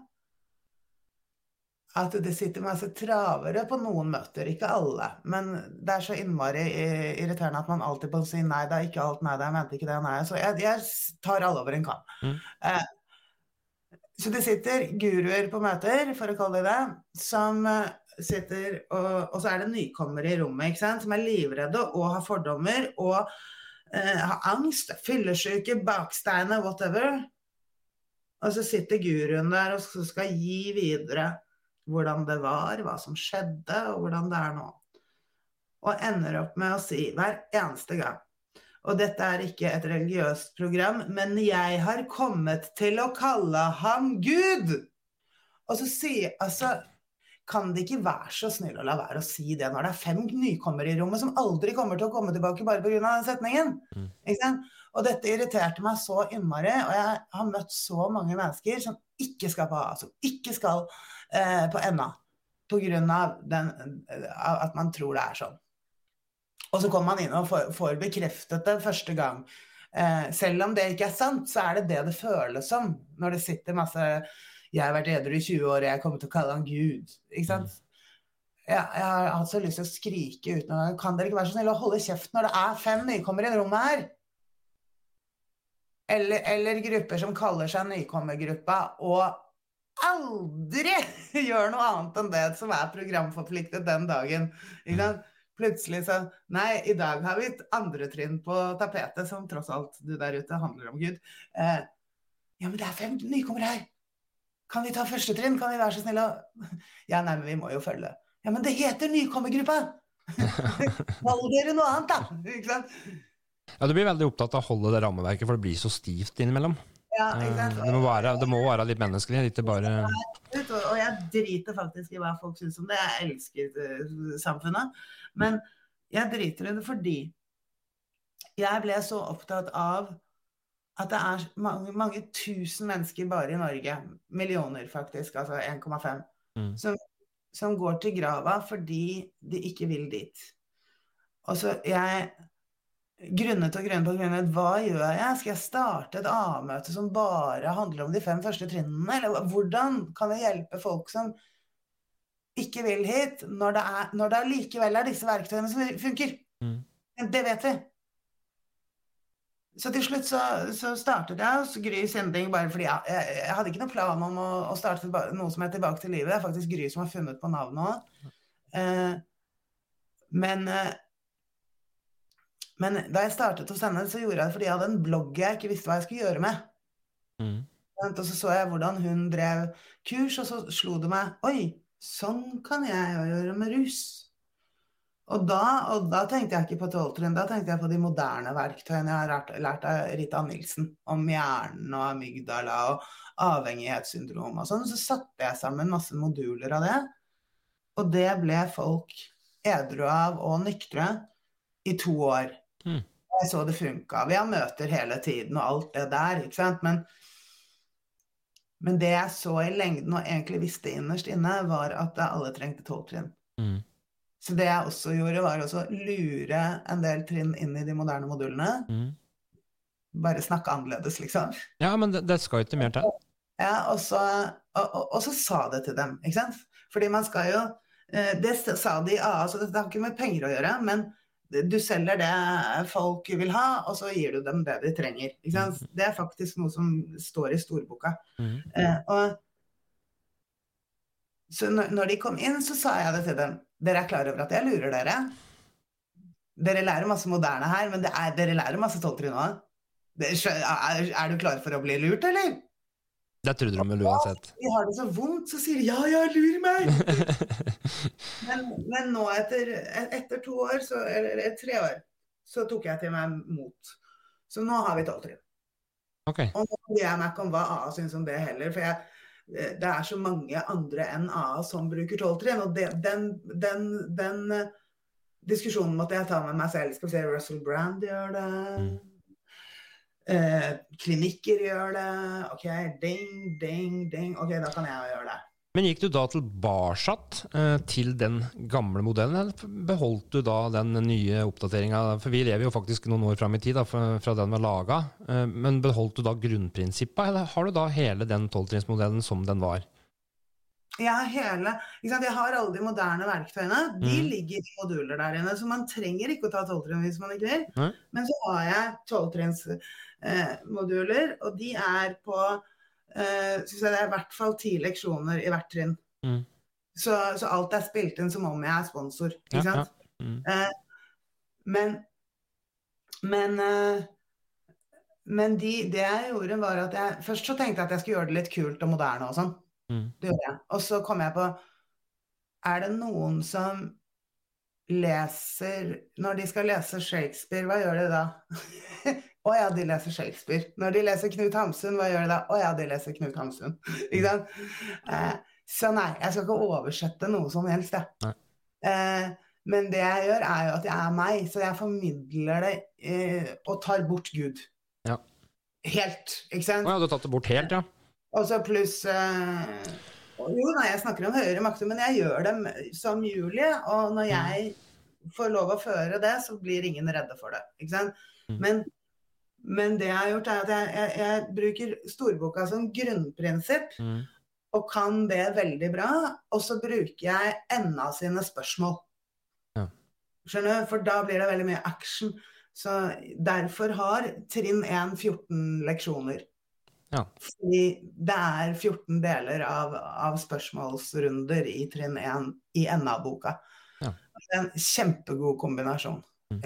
at det sitter masse travere på noen møter, ikke alle. Men det er så innmari irriterende at man alltid må si nei, det er ikke alt nei, det jeg mente ikke det, nei. Så jeg, jeg tar alle over en kam. Mm. Eh, så det sitter guruer på møter, for å kalle det det, som eh, sitter og, og så er det nykommere i rommet, ikke sant, som er livredde og har fordommer og eh, har angst, fyllesyke, baksteiner, whatever. Og så sitter guruen der og skal gi videre hvordan det var, hva som skjedde, og hvordan det er nå. Og ender opp med å si hver eneste gang Og dette er ikke et religiøst program, men jeg har kommet til å kalle ham Gud! Og så sier altså kan de ikke være så snill å la være å si det når det er fem nykommere i rommet som aldri kommer til å komme tilbake bare pga. den setningen? Mm. Og dette irriterte meg så innmari, og jeg har møtt så mange mennesker som ikke skal på A, som ikke skal eh, på NA. Pga. at man tror det er sånn. Og så kommer man inn og får, får bekreftet det første gang. Eh, selv om det ikke er sant, så er det det det føles som når det sitter masse 'Jeg har vært edru i 20 år, og jeg kommer til å kalle han Gud'. Ikke sant? Jeg, jeg har hatt så lyst til å skrike uten å Kan dere ikke være så snille å holde kjeft når det er fem nykommere i rommet her? Eller, eller grupper som kaller seg nykommergruppa, og aldri [LAUGHS] gjør noe annet enn det som er programforpliktet den dagen. Plutselig så Nei, i dag har vi et andre trinn på tapetet, som tross alt du der ute handler om Gud. Eh, ja, men det er fem nykommere her. Kan vi ta første trinn? Kan vi være så snille [LAUGHS] Ja, nei, men vi må jo følge. Ja, men det heter nykommergruppa! [LAUGHS] Hold dere noe annet, da! [LAUGHS] Ikke sant? Ja, du blir veldig opptatt av å holde det rammeverket, for det blir så stivt innimellom. Ja, eh, det, må være, det, må være, litt menneskelig, ikke bare Og jeg driter faktisk i hva folk syns om det. Jeg elsker eh, samfunnet. Men jeg driter i det fordi jeg ble så opptatt av at det er mange, mange tusen mennesker bare i Norge, millioner faktisk, altså 1,5, mm. som, som, går til grava fordi de ikke vil dit. Og så jeg grunnet og grunnet og grunnet. Hva gjør jeg? Skal jeg starte et A-møte som bare handler om de fem første trinnene? Eller hvordan kan jeg hjelpe folk som ikke vil hit, når det, er, når det likevel er disse verktøyene som funker? Mm. Det vet vi. Så til slutt så, så startet jeg hos Gry Sending bare fordi jeg, jeg, jeg, hadde ikke noen plan om å, å starte noe som er Tilbake til livet. Det er faktisk Gry som har funnet på navnet òg. Eh, men eh, men da jeg startet hos henne, så gjorde jeg det fordi jeg hadde en blogg jeg ikke visste hva jeg skulle gjøre med. Mm. Og så så jeg hvordan hun drev kurs, og så slo det meg Oi, sånn kan jeg gjøre med rus. Og da, og da tenkte jeg ikke på tolvtrinn, da tenkte jeg på de moderne verktøyene jeg har lært, lært av Rita Nilsen. Om hjernen og amygdala og avhengighetssyndrom og sånn. Så satte jeg sammen masse moduler av det. Og det ble folk edru av og nyktre i to år. Mm. Jeg så det funka. Vi har møter hele tiden og alt det der, ikke sant. Men, men det jeg så i lengden og egentlig visste innerst inne, var at alle trengte tolvtrinn. Mm. Så det jeg også gjorde, var å lure en del trinn inn i de moderne modulene. Mm. Bare snakke annerledes, liksom. Ja, men det, det skal jo ikke mer til. Ja, og så, og, og, og så sa det til dem, ikke sant. Fordi man skal jo eh, Det sa de i AA, så det har ikke med penger å gjøre, men du selger det folk vil ha, og så gir du dem det de trenger. Ikke Mm. Det er faktisk noe som står i storboka. Mm. Eh, og, så når de kom inn, så sa jeg det til dem. Dere er klar over at jeg lurer dere? Dere lærer masse moderne her, men er, dere lærer masse tolvtrinn òg. Er, er du klar for å bli lurt, eller? Det trodde de vel uansett. De har det så vondt, så sier de 'ja, ja, lur meg'. [LAUGHS] men, men, nå, etter, etter to år, så, eller tre år, så tok jeg til meg mot. Så nå har vi tolvtrinn. Okay. Og nå bryr jeg meg ikke om hva A syns om det heller. For jeg, det er så mange andre enn AA som bruker tolv trinn. Og det, den, den, den, eh, diskusjonen måtte jeg ta med meg selv. Skal vi se, Russell Brand gjør det. Mm. Eh, klinikker gjør det. OK, ding, ding, ding. OK, da kan jeg gjøre det. Men gikk du da tilbake eh, til den gamle modellen, eller beholdt du da den nye oppdateringa? For vi lever jo faktisk noen år fram i tid da, fra den var laga. Eh, men beholdt du da grunnprinsippet, eller har du da hele den tolvtrinnsmodellen som den var? Ja, hele. Jeg har alle de moderne verktøyene. De mm. ligger i moduler der inne. Så man trenger ikke å ta tolvtrinn hvis man ikke vil. Mm. Men så har jeg tolvtrinnsmoduler, Eh, moduler, og de er på eh, synes jeg Det er i hvert fall ti leksjoner i hvert trinn. Mm. Så, så, alt er spilt inn som om jeg er sponsor. Ikke ja, sant? Ja. Mm. Uh, men men, uh, men de, det jeg gjorde, var at jeg Først så tenkte jeg at jeg skulle gjøre det litt kult og moderne og sånn. Mm. Det gjorde jeg. Og så kom jeg på Er det noen som leser Når de skal lese Shakespeare, hva gjør de da? [LAUGHS] Å ja, de leser Shakespeare. Når de leser Knut Hamsun, hva gjør de da? Å ja, de leser Knut Hamsun. [LAUGHS] Ikke sant? Eh, så nei, jeg skal ikke oversette noe som helst, jeg. Eh, men det jeg gjør, er jo at jeg er meg. Så jeg formidler det eh, og tar bort Gud. Ja. Helt, ikke sant? Å ja, du har tatt det bort helt, ja? Og så pluss eh, Jo, nei, jeg snakker om høyere makter, men jeg gjør dem som Julie. Og når mm. jeg får lov å føre det, så blir ingen redde for det. Ikke sant? Mm. Men men det jeg har gjort, er at jeg, jeg, jeg bruker storboka som grunnprinsipp. Mm. Og kan det veldig bra. Og så bruker jeg enda sine spørsmål. Ja. Skjønner du? For da blir det veldig mye action. Så derfor har trinn 1 14 leksjoner. Ja. Fordi det er 14 deler av, av spørsmålsrunder i trinn 1 i NA-boka. Ja. Det er en kjempegod kombinasjon. Mm.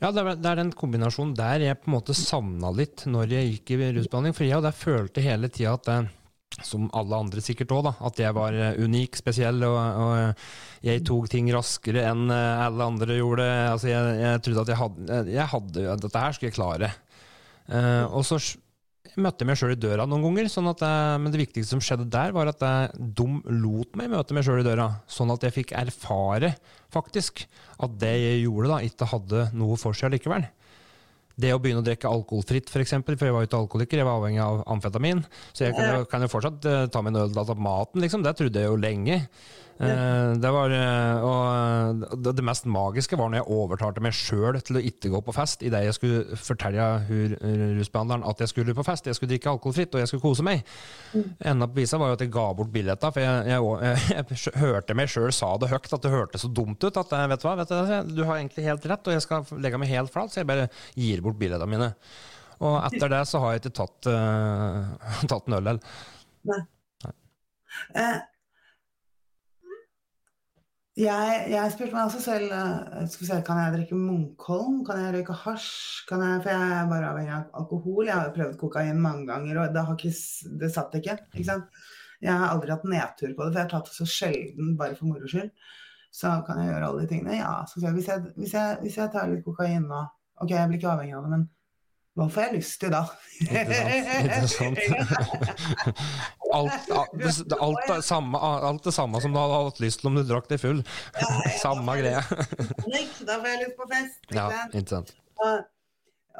Ja, det er, det er, den kombinasjonen der jeg på en måte savna litt når jeg gikk i rusbehandling. For jeg og følte hele tida at det, som alle andre sikkert òg, at jeg var eh, unik, spesiell, og, og jeg tok ting raskere enn eh, alle andre gjorde. Altså, jeg, jeg trodde at jeg hadde, jeg hadde Dette her skulle jeg klare. Uh, og så møtte meg sjøl i døra noen ganger, sånn at jeg, men det viktigste som skjedde der, var at jeg dum lot meg møte meg sjøl i døra. Sånn at jeg fikk erfare, faktisk, at det jeg gjorde, da, ikke hadde noe for seg likevel. det å begynne å drikke alkoholfritt, f.eks., for, eksempel, for jeg var jo ikke alkoholiker, jeg var avhengig av amfetamin, så jeg kan kan jo fortsatt uh, ta min øl av maten, liksom. Det trodde jeg jo lenge. Uh, det var uh, Og det, det, mest magiske var når jeg overtalte meg sjøl til å ikke gå på fest, idet jeg skulle fortelle rusbehandleren at jeg skulle på fest, jeg skulle drikke alkoholfritt og jeg skulle kose meg. Mm. Enda på visa var jo at jeg ga bort billetter, for jeg, jeg, [LAUGHS] jeg, jeg hørte meg sjøl sa det høyt, at det hørtes så dumt ut at vet du hva, vet du, du har egentlig helt rett, og jeg skal legge meg helt flat, så jeg bare gir bort billettene mine. Og etter det så har jeg ikke tatt, uh, [LAUGHS] tatt en øl heller. Nei. Nei. Eh, jeg, jeg, spurte meg også selv uh, se, kan jeg drikke Munkholm, kan jeg røyke hasj, kan jeg, for jeg er bare avhengig av alkohol. Jeg har prøvd kokain mange ganger, og det, ikke, det satt ikke. ikke sant? Jeg har aldri hatt nedtur på det, for jeg har tatt det så sjelden bare for moro skyld. Så kan jeg gjøre alle de tingene. Ja, så hvis jeg, hvis jeg, hvis jeg tar litt kokain nå Ok, jeg blir ikke avhengig av det, men hva får jeg lyst til da? Interessant. sant? alt, alt, [LAUGHS] alt, det samme, alt, det samme, som du hadde hatt lyst til om du drakk deg full. Ja, [LAUGHS] samme greie. da får jeg lyst på fest. Ikke ja, ikke sant? Og,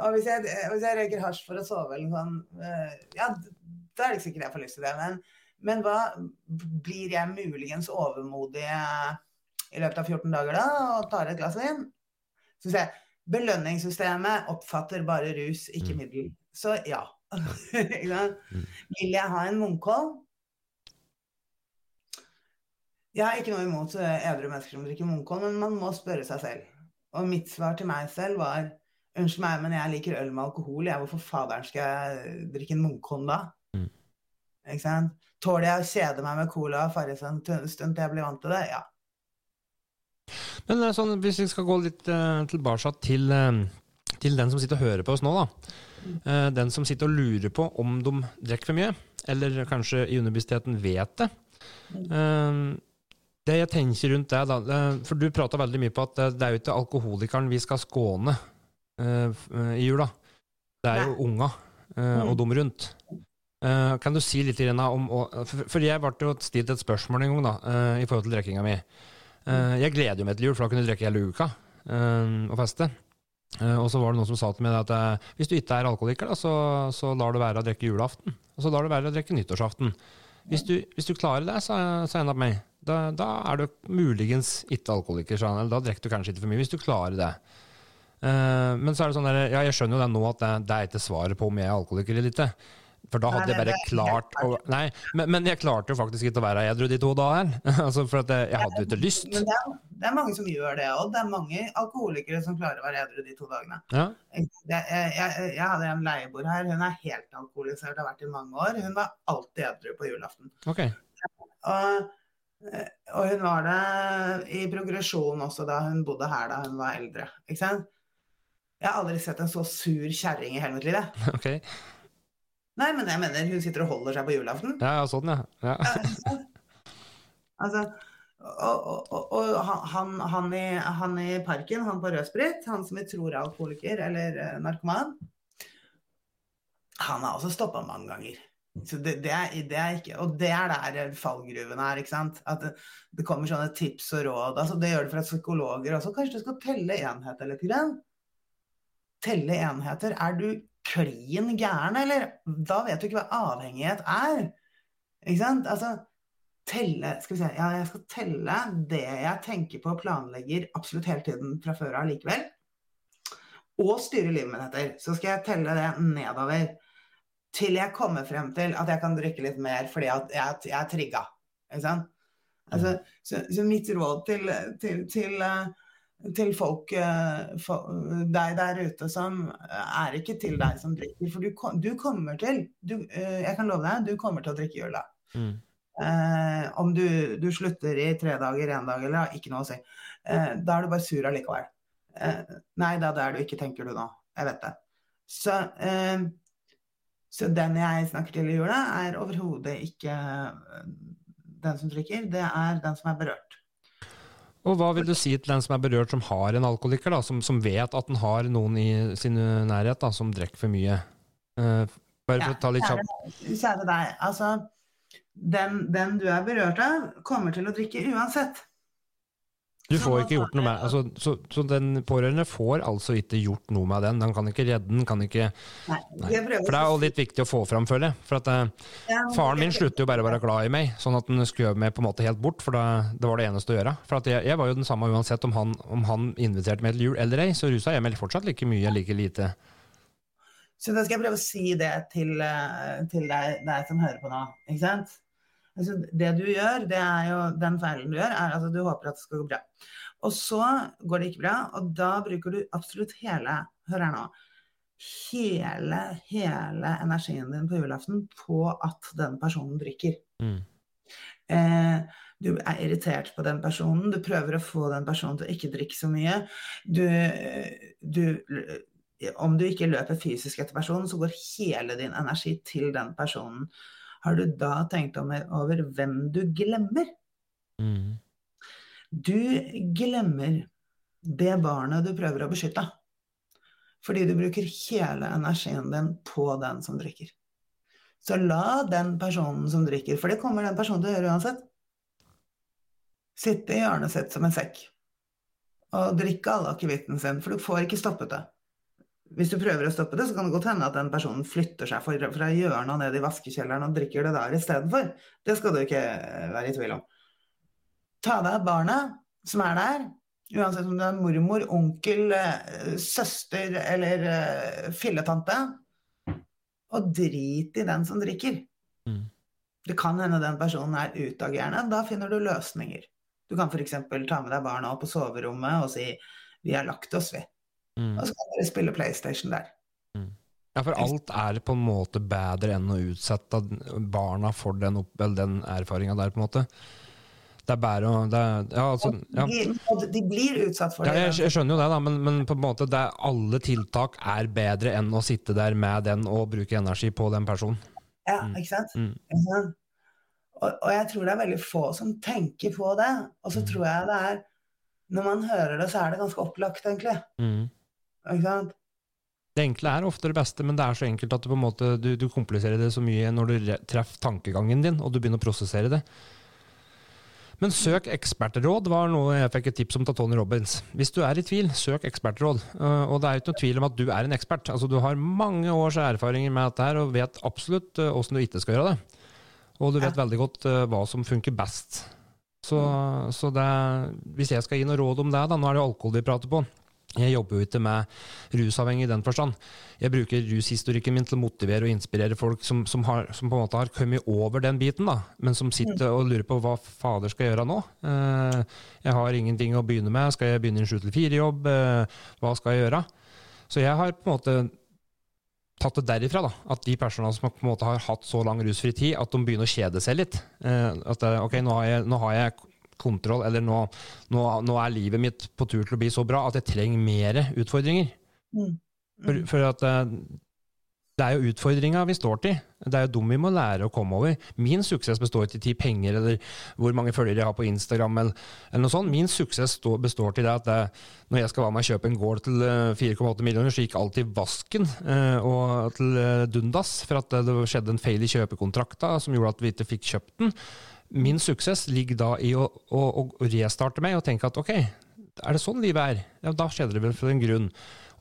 og hvis, jeg, hvis, jeg, røyker hasj for å sove eller sånn, ja, da er det ikke sikkert jeg får lyst til det. Men, men hva blir jeg muligens overmodig i løpet av 14 dager da og tar et glass vin? Så sier jeg Belønningssystemet oppfatter bare rus, ikke mm. middel. Så ja. [LAUGHS] Mm. Vil jeg ha en Munkholm? Jeg har ikke noe imot edru mennesker som drikker Munkholm, men man må spørre seg selv. Og mitt svar til meg selv var Unnskyld meg, men jeg liker øl med alkohol. Jeg, hvorfor faderen skal jeg drikke en Munkholm da? Mm. Ikke sant? Tåler jeg å kjede meg med cola og Farris en stund til jeg blir vant til det? Ja. Men eh, sånn, hvis vi skal gå litt uh, tilbake til, uh, til, den som sitter og hører på oss nå, da. Uh, den som sitter og lurer på om de drikker for mye, eller kanskje i underbevisstheten vet det. det jeg tenker rundt det, da, for du prata veldig mye på at det er jo ikke alkoholikeren vi skal skåne i jula. Det er jo unga og de rundt. kan du si litt om For jeg ble jo stilt et spørsmål en gang da, i forhold til drikkinga mi. Uh, jeg gleder meg til jul, for da kunne jeg drikke hele uka uh, og feste. Uh, og så var det noen som sa til meg at hvis du ikke er alkoholiker, da, så, så lar du være å drikke julaften. Og så lar du være å drikke nyttårsaften. Hvis du, hvis du klarer det, sa, sa en av meg, da, da, er du muligens ikke alkoholiker. Så, eller da drikker du kanskje ikke for mye, hvis du klarer det. men så er det sånn der, ja, jeg skjønner jo det nå at det, det er ikke svaret på om jeg er alkoholiker eller ikke. For da hadde jeg bare klart å Nei, men, men, jeg klarte jo faktisk ikke å være edru de to dagene. [LAUGHS] altså for at jeg, jeg hadde jo ikke lyst. Men det er, det er, mange som gjør det òg. Det er mange alkoholikere som klarer å være edru de to dagene. Ja. Jeg, jeg, jeg, hadde en leieboer her, hun er helt alkoholisert, har vært i mange år. Hun var alltid edru på julaften. Okay. Og, og, hun var det i progresjon også da hun bodde her da hun var eldre. Ikke sant? Jeg har aldri sett en så sur kjerring i hele mitt liv. [LAUGHS] Okay. Nei, men jeg mener hun sitter og holder seg på julaften. Ja, ja sånn, ja. ja. altså, og, og, og han, han, i, han, i, parken, han på rødsprit, han som vi tror er alkoholiker eller uh, narkoman, han har også stoppa mange ganger. Så det, det, er, det, er, ikke, Og det er der fallgruven er. ikke sant? At det, det, kommer sånne tips og råd. altså Det gjør det for psykologer også. Kanskje du skal telle enheter litt. Grann. Telle enheter. Er du klin gæren, eller? Da vet du ikke hva avhengighet er. Ikke sant? Altså, telle Skal vi se Ja, jeg skal telle det jeg tenker på og planlegger absolutt hele tiden fra før av likevel. Og styre livet mitt etter. Så skal jeg telle det nedover. Til jeg kommer frem til at jeg kan drikke litt mer fordi at jeg, jeg er trigga. Ikke sant? Altså, så, så, mitt råd til, til, til uh, til folk eh, deg der ute som eh, er ikke til deg som drikker. For du, du kommer til du, eh, Jeg kan love deg, du kommer til å drikke jula. Mm. Eh, om du, du, slutter i tre dager, én dag eller ikke noe å si. Eh, da er du bare sur allikevel. Eh, nei da, det er du ikke, tenker du nå. Jeg vet det. Så, så den jeg snakker til i jula, er overhodet ikke den som drikker. Det er den som er berørt. Og Hva vil du si til den som er berørt, som har en alkoholiker, da, som, som vet at den har noen i sin nærhet da, som drikker for mye? Uh, bare for ja, å ta litt kjapt. Kjære deg, altså den, den, du er berørt av, kommer til å drikke uansett. Du får ikke gjort noe med altså, så, så, den pårørende får altså ikke gjort noe med den. Den kan ikke redde den, kan ikke Nei. For det er jo litt viktig å få fram, føler jeg. For at eh, Ja, Faren min slutter jo bare å være glad i meg, sånn at han skjøv meg på en måte helt bort, for det, det var det eneste å gjøre. For at jeg, jeg var jo den samme uansett om han, om han inviterte meg til jul eller ei, så rusa jeg meg fortsatt like mye, like lite. Så da skal jeg prøve å si det til, eh, til deg, deg som hører på nå. Ikke sant? Altså, det du gjør, det er jo den feilen du gjør, er at du håper at det skal gå bra. Og så går det ikke bra, og da bruker du absolutt hele Hør her nå. Hele, hele energien din på julaften på at den personen drikker. Mm. Eh, du er irritert på den personen, du prøver å få den personen til å ikke drikke så mye. Du, du, om du ikke løper fysisk etter personen, så går hele din energi til den personen. Har du da tenkt over hvem du glemmer? Mm. Du glemmer det barnet du prøver å beskytte. Fordi du bruker hele energien din på den som drikker. Så la den personen som drikker, for det kommer den personen til å gjøre uansett, sitte i hjørnet sitt som en sekk og drikke all akevitten sin, for du får ikke stoppet det. Hvis du prøver å stoppe det, så kan det godt hende at den personen flytter seg fra hjørnet og ned i vaskekjelleren og drikker det der istedenfor. Det skal du ikke være i tvil om. Ta deg av barnet som er der, uansett om det er mormor, onkel, søster eller filletante, og drit i den som drikker. Mm. Det kan hende den personen er utagerende. Da finner du løsninger. Du kan f.eks. ta med deg barna opp på soverommet og si 'vi har lagt oss, vi'. Mm. Og så kan dere spille PlayStation der. Ja, for alt er på en måte bedre enn å utsette barna for den, opp, den erfaringa der, på en måte. Det er bare å ja, altså, ja. De, blir utsatt for Ja, det. jeg, jeg skjønner jo det, da, men, men på en måte er, alle tiltak er bedre enn å sitte der med den og bruke energi på den personen. Ja, ikke sant? Mm. Ikke sant? Og, og, jeg tror det er veldig få som tenker på det. Og så Mm. tror jeg det er Når man hører det, så er det ganske opplagt, egentlig. Mm. Ikke sant? Det enkle er ofte det beste, men det er så enkelt at du, måte, du, du kompliserer det så mye når du treffer tankegangen din, og du begynner å prosessere det. Men søk ekspertråd var noe jeg fikk et tips om til Tony Robbins. Hvis du er i tvil, søk ekspertråd. Og det er ikke noe tvil om at du er en ekspert. Altså, du har mange års erfaringer med dette her, og vet absolutt åssen du ikke skal gjøre det. Og du vet veldig godt hva som funker best. Så, så det, hvis jeg skal gi noe råd om det, da, nå er det jo alkohol vi prater på. Jeg jobber jo ikke med rusavhengig i den forstand. Jeg bruker rushistorikken min til å motivere og inspirere folk som, som, har, som på en måte har kommet over den biten, da, men som sitter og lurer på hva fader skal jeg gjøre nå. Eh, jeg har ingenting å begynne med. Skal jeg begynne i en sju til fire-jobb? Eh, hva skal jeg gjøre? Så jeg har på en måte tatt det derifra, da, at de personene som på en måte har hatt så lang rusfri tid, at de begynner å kjede seg litt. Eh, at ok, nå har jeg, nå har jeg kontroll, eller nå, nå, nå, er livet mitt på tur til å bli så bra at jeg trenger mer utfordringer. Mm. Mm. For, for, at det er jo utfordringa vi står til. Det er jo dem vi må lære å komme over. Min suksess består ikke i penger eller hvor mange følgere jeg har på Instagram. eller, eller noe sånt. Min suksess stå, består til det at det, når jeg skal være med og kjøpe en gård til 4,8 millioner, så gikk alt i vasken eh, og til eh, dundas for at det skjedde en feil i kjøpekontrakta som gjorde at vi ikke fikk kjøpt den min suksess ligger da i å, å, å restarte meg og tenke at ok, er det sånn livet er? Ja, da skjedde det vel for en grunn.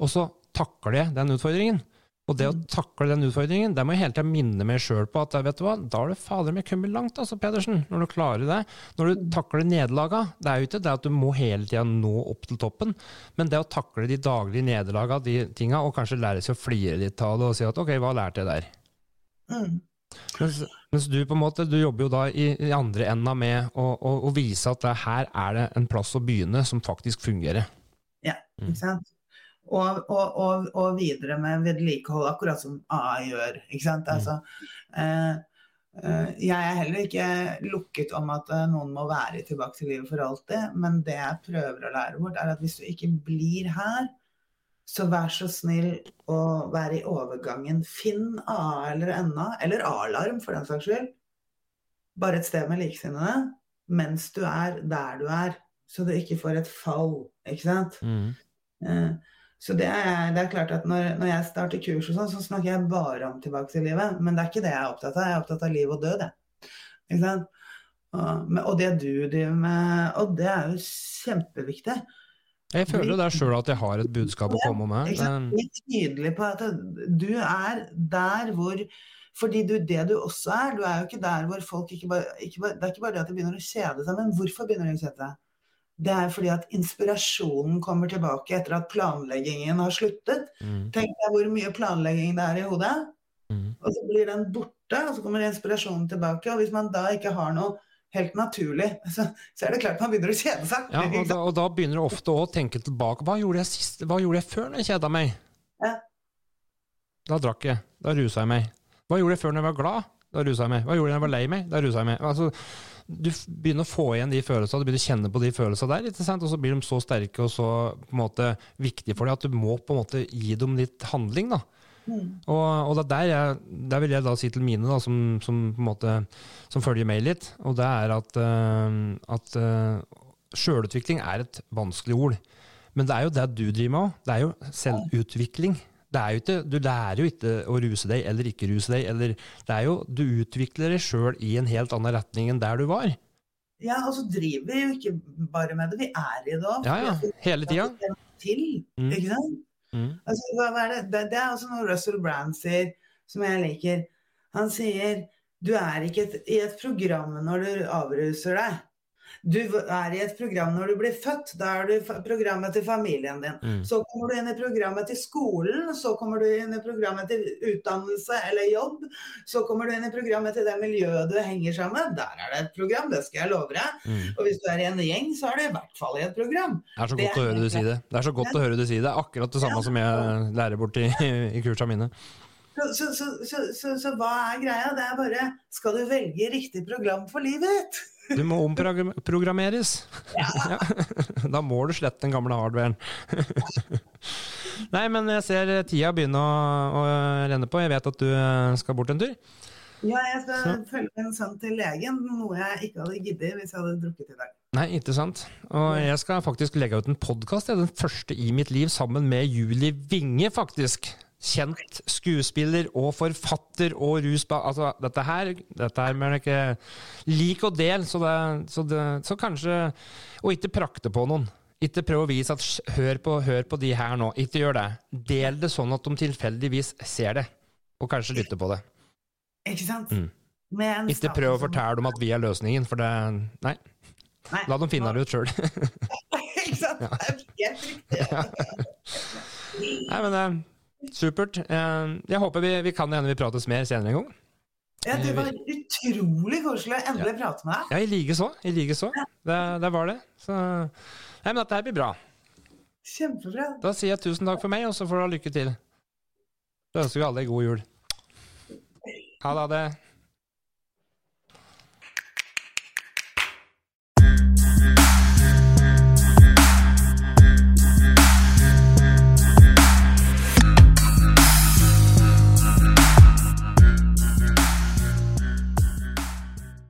Og så takler jeg den utfordringen. Og det å takle den utfordringen, det må jeg hele tida minne meg sjøl på at vet du hva, da har du fader meg kommet langt, altså, Pedersen. Når du klarer det. Når du takler nederlaga. Det er jo ikke det at du må hele tida nå opp til toppen, men det å takle de daglige nederlaga, de tinga, og kanskje lære seg å flire litt av det og si at ok, hva lærte jeg der? Mm. Mens, mens, du på en måte, du jobber jo da i, i andre enda med å, å, å, vise at det, her er det en plass å begynne som faktisk fungerer. Ja, ikke sant. Og, og, og, og videre med vedlikehold, akkurat som AA gjør. ikke sant. Altså, eh, eh, jeg er heller ikke lukket om at eh, noen må være tilbake til livet for alltid, men det jeg prøver å lære bort, er at hvis du ikke blir her, så vær så snill å være i overgangen. Finn A eller NA, eller A-alarm for den saks skyld. Bare et sted med likesinnede. Mens du er der du er. Så du ikke får et fall, ikke sant. Mm. Eh, så det er, det er, klart at når, når jeg starter kurs og sånn, så snakker jeg bare om tilbake til livet. Men det er ikke det jeg er opptatt av. Jeg er opptatt av liv og død, jeg. Ikke sant? Og, og det du driver med, og det er jo kjempeviktig. Jeg føler jo det sjøl at jeg har et budskap å komme med. Jeg er Det- tydelig på at du er der hvor Fordi du, det du også er, du er jo ikke der hvor folk ikke bare, ikke bare Det er ikke bare det at de begynner å kjede seg, men hvorfor begynner de å kjede seg? Det er fordi at inspirasjonen kommer tilbake etter at planleggingen har sluttet. Mm, Tenk deg hvor mye planlegging det er i hodet. mm. Og så blir den borte, og så kommer inspirasjonen tilbake. Og hvis man da ikke har noe helt naturlig, [LAUGHS] så, så er det klart man begynner å kjede seg. Ja, og da, og da begynner du ofte å tenke tilbake. Hva gjorde jeg sist? Hva gjorde jeg før når jeg kjeda meg? Ja. Da drakk jeg. Da rusa jeg meg. Hva gjorde jeg før når jeg var glad? Da rusa jeg meg. Hva gjorde jeg når jeg var lei meg? Da rusa jeg meg. Altså, du begynner å få igjen de følelsene, du begynner å kjenne på de følelsene der, ikke sant? og så blir de så sterke og så på en måte viktige for deg at du må på en måte gi dem litt handling. da. Mm. Og, og det er der, jeg, der vil jeg da si til mine, da, som, som, på en måte, som følger meg litt, og det er at, uh, at uh, sjølutvikling er et vanskelig ord. Men det er jo det du driver med òg. Det er jo selvutvikling. Er ikke, du lærer jo ikke å ruse deg eller ikke ruse deg. Eller, det er jo, du utvikler deg sjøl i en helt annen retning enn der du var. Ja, og så driver vi jo ikke bare med det, vi er i det òg. Ja, ja, hele tida. Til, Mm. ikke sant? Mm. Altså, hva, hva er det? Det, det er også noe Russell Brand sier, som jeg liker. Han sier du er ikke et, i et program når du avruser deg. Du er i et program når du blir født. Da er du programmet til familien din. Mm. Så kommer du inn i programmet til skolen, så kommer du inn i programmet til utdannelse eller jobb. Så kommer du inn i programmet til det miljøet du henger sammen med. Der er det et program, det skal jeg love deg. Mm. Og hvis du er i en gjeng, så er du i hvert fall i et program. Det er så godt, godt å er høre du si det. Det er så godt å høre du si det. Akkurat det samme som jeg lærer bort i, i kursa mine. Så, så, så, så, så, så hva er greia? Det er bare Skal du velge riktig program for livet ditt? Du må omprogrammeres. [LAUGHS] Ja. Da må du slette den gamle hardwaren. [LAUGHS] Nei, men jeg ser tida begynne å, å renne på. Jeg vet at du eh, skal bort en tur. Ja, jeg skal Så. følge min sønn til legen, noe jeg ikke hadde giddet hvis jeg hadde drukket i dag. Nei, ikke sant. Og jeg skal faktisk legge ut en podkast, den første i mitt liv, sammen med Julie Winge, faktisk. Kjent skuespiller og forfatter og rusba... Altså, dette her, dette her men ikke Lik og del, så, det, så, det, så kanskje Og ikke prakte på noen. Ikke prøv å vise at hør på, hør på de her nå. Ikke gjør det. Del det sånn at de tilfeldigvis ser det, og kanskje lytter på det. Ikke sant? Mm. Ikke prøv å fortelle dem at vi er løsningen, for det Nei. Nei. La dem finne det ut sjøl. [LAUGHS] Ikke sant? Det er helt riktig. [LAUGHS] Nei, men eh, supert. Eh, jeg håper vi, vi kan hende vi prates mer senere en gang. Ja, det var utrolig koselig å endelig prate med deg. Ja, i like så. I like så. Det, det var det. Så Nei, men dette her blir bra. Kjempebra. Da sier jeg tusen takk for meg, og så får du ha lykke til. Så ønsker vi alle en god jul. Ha det.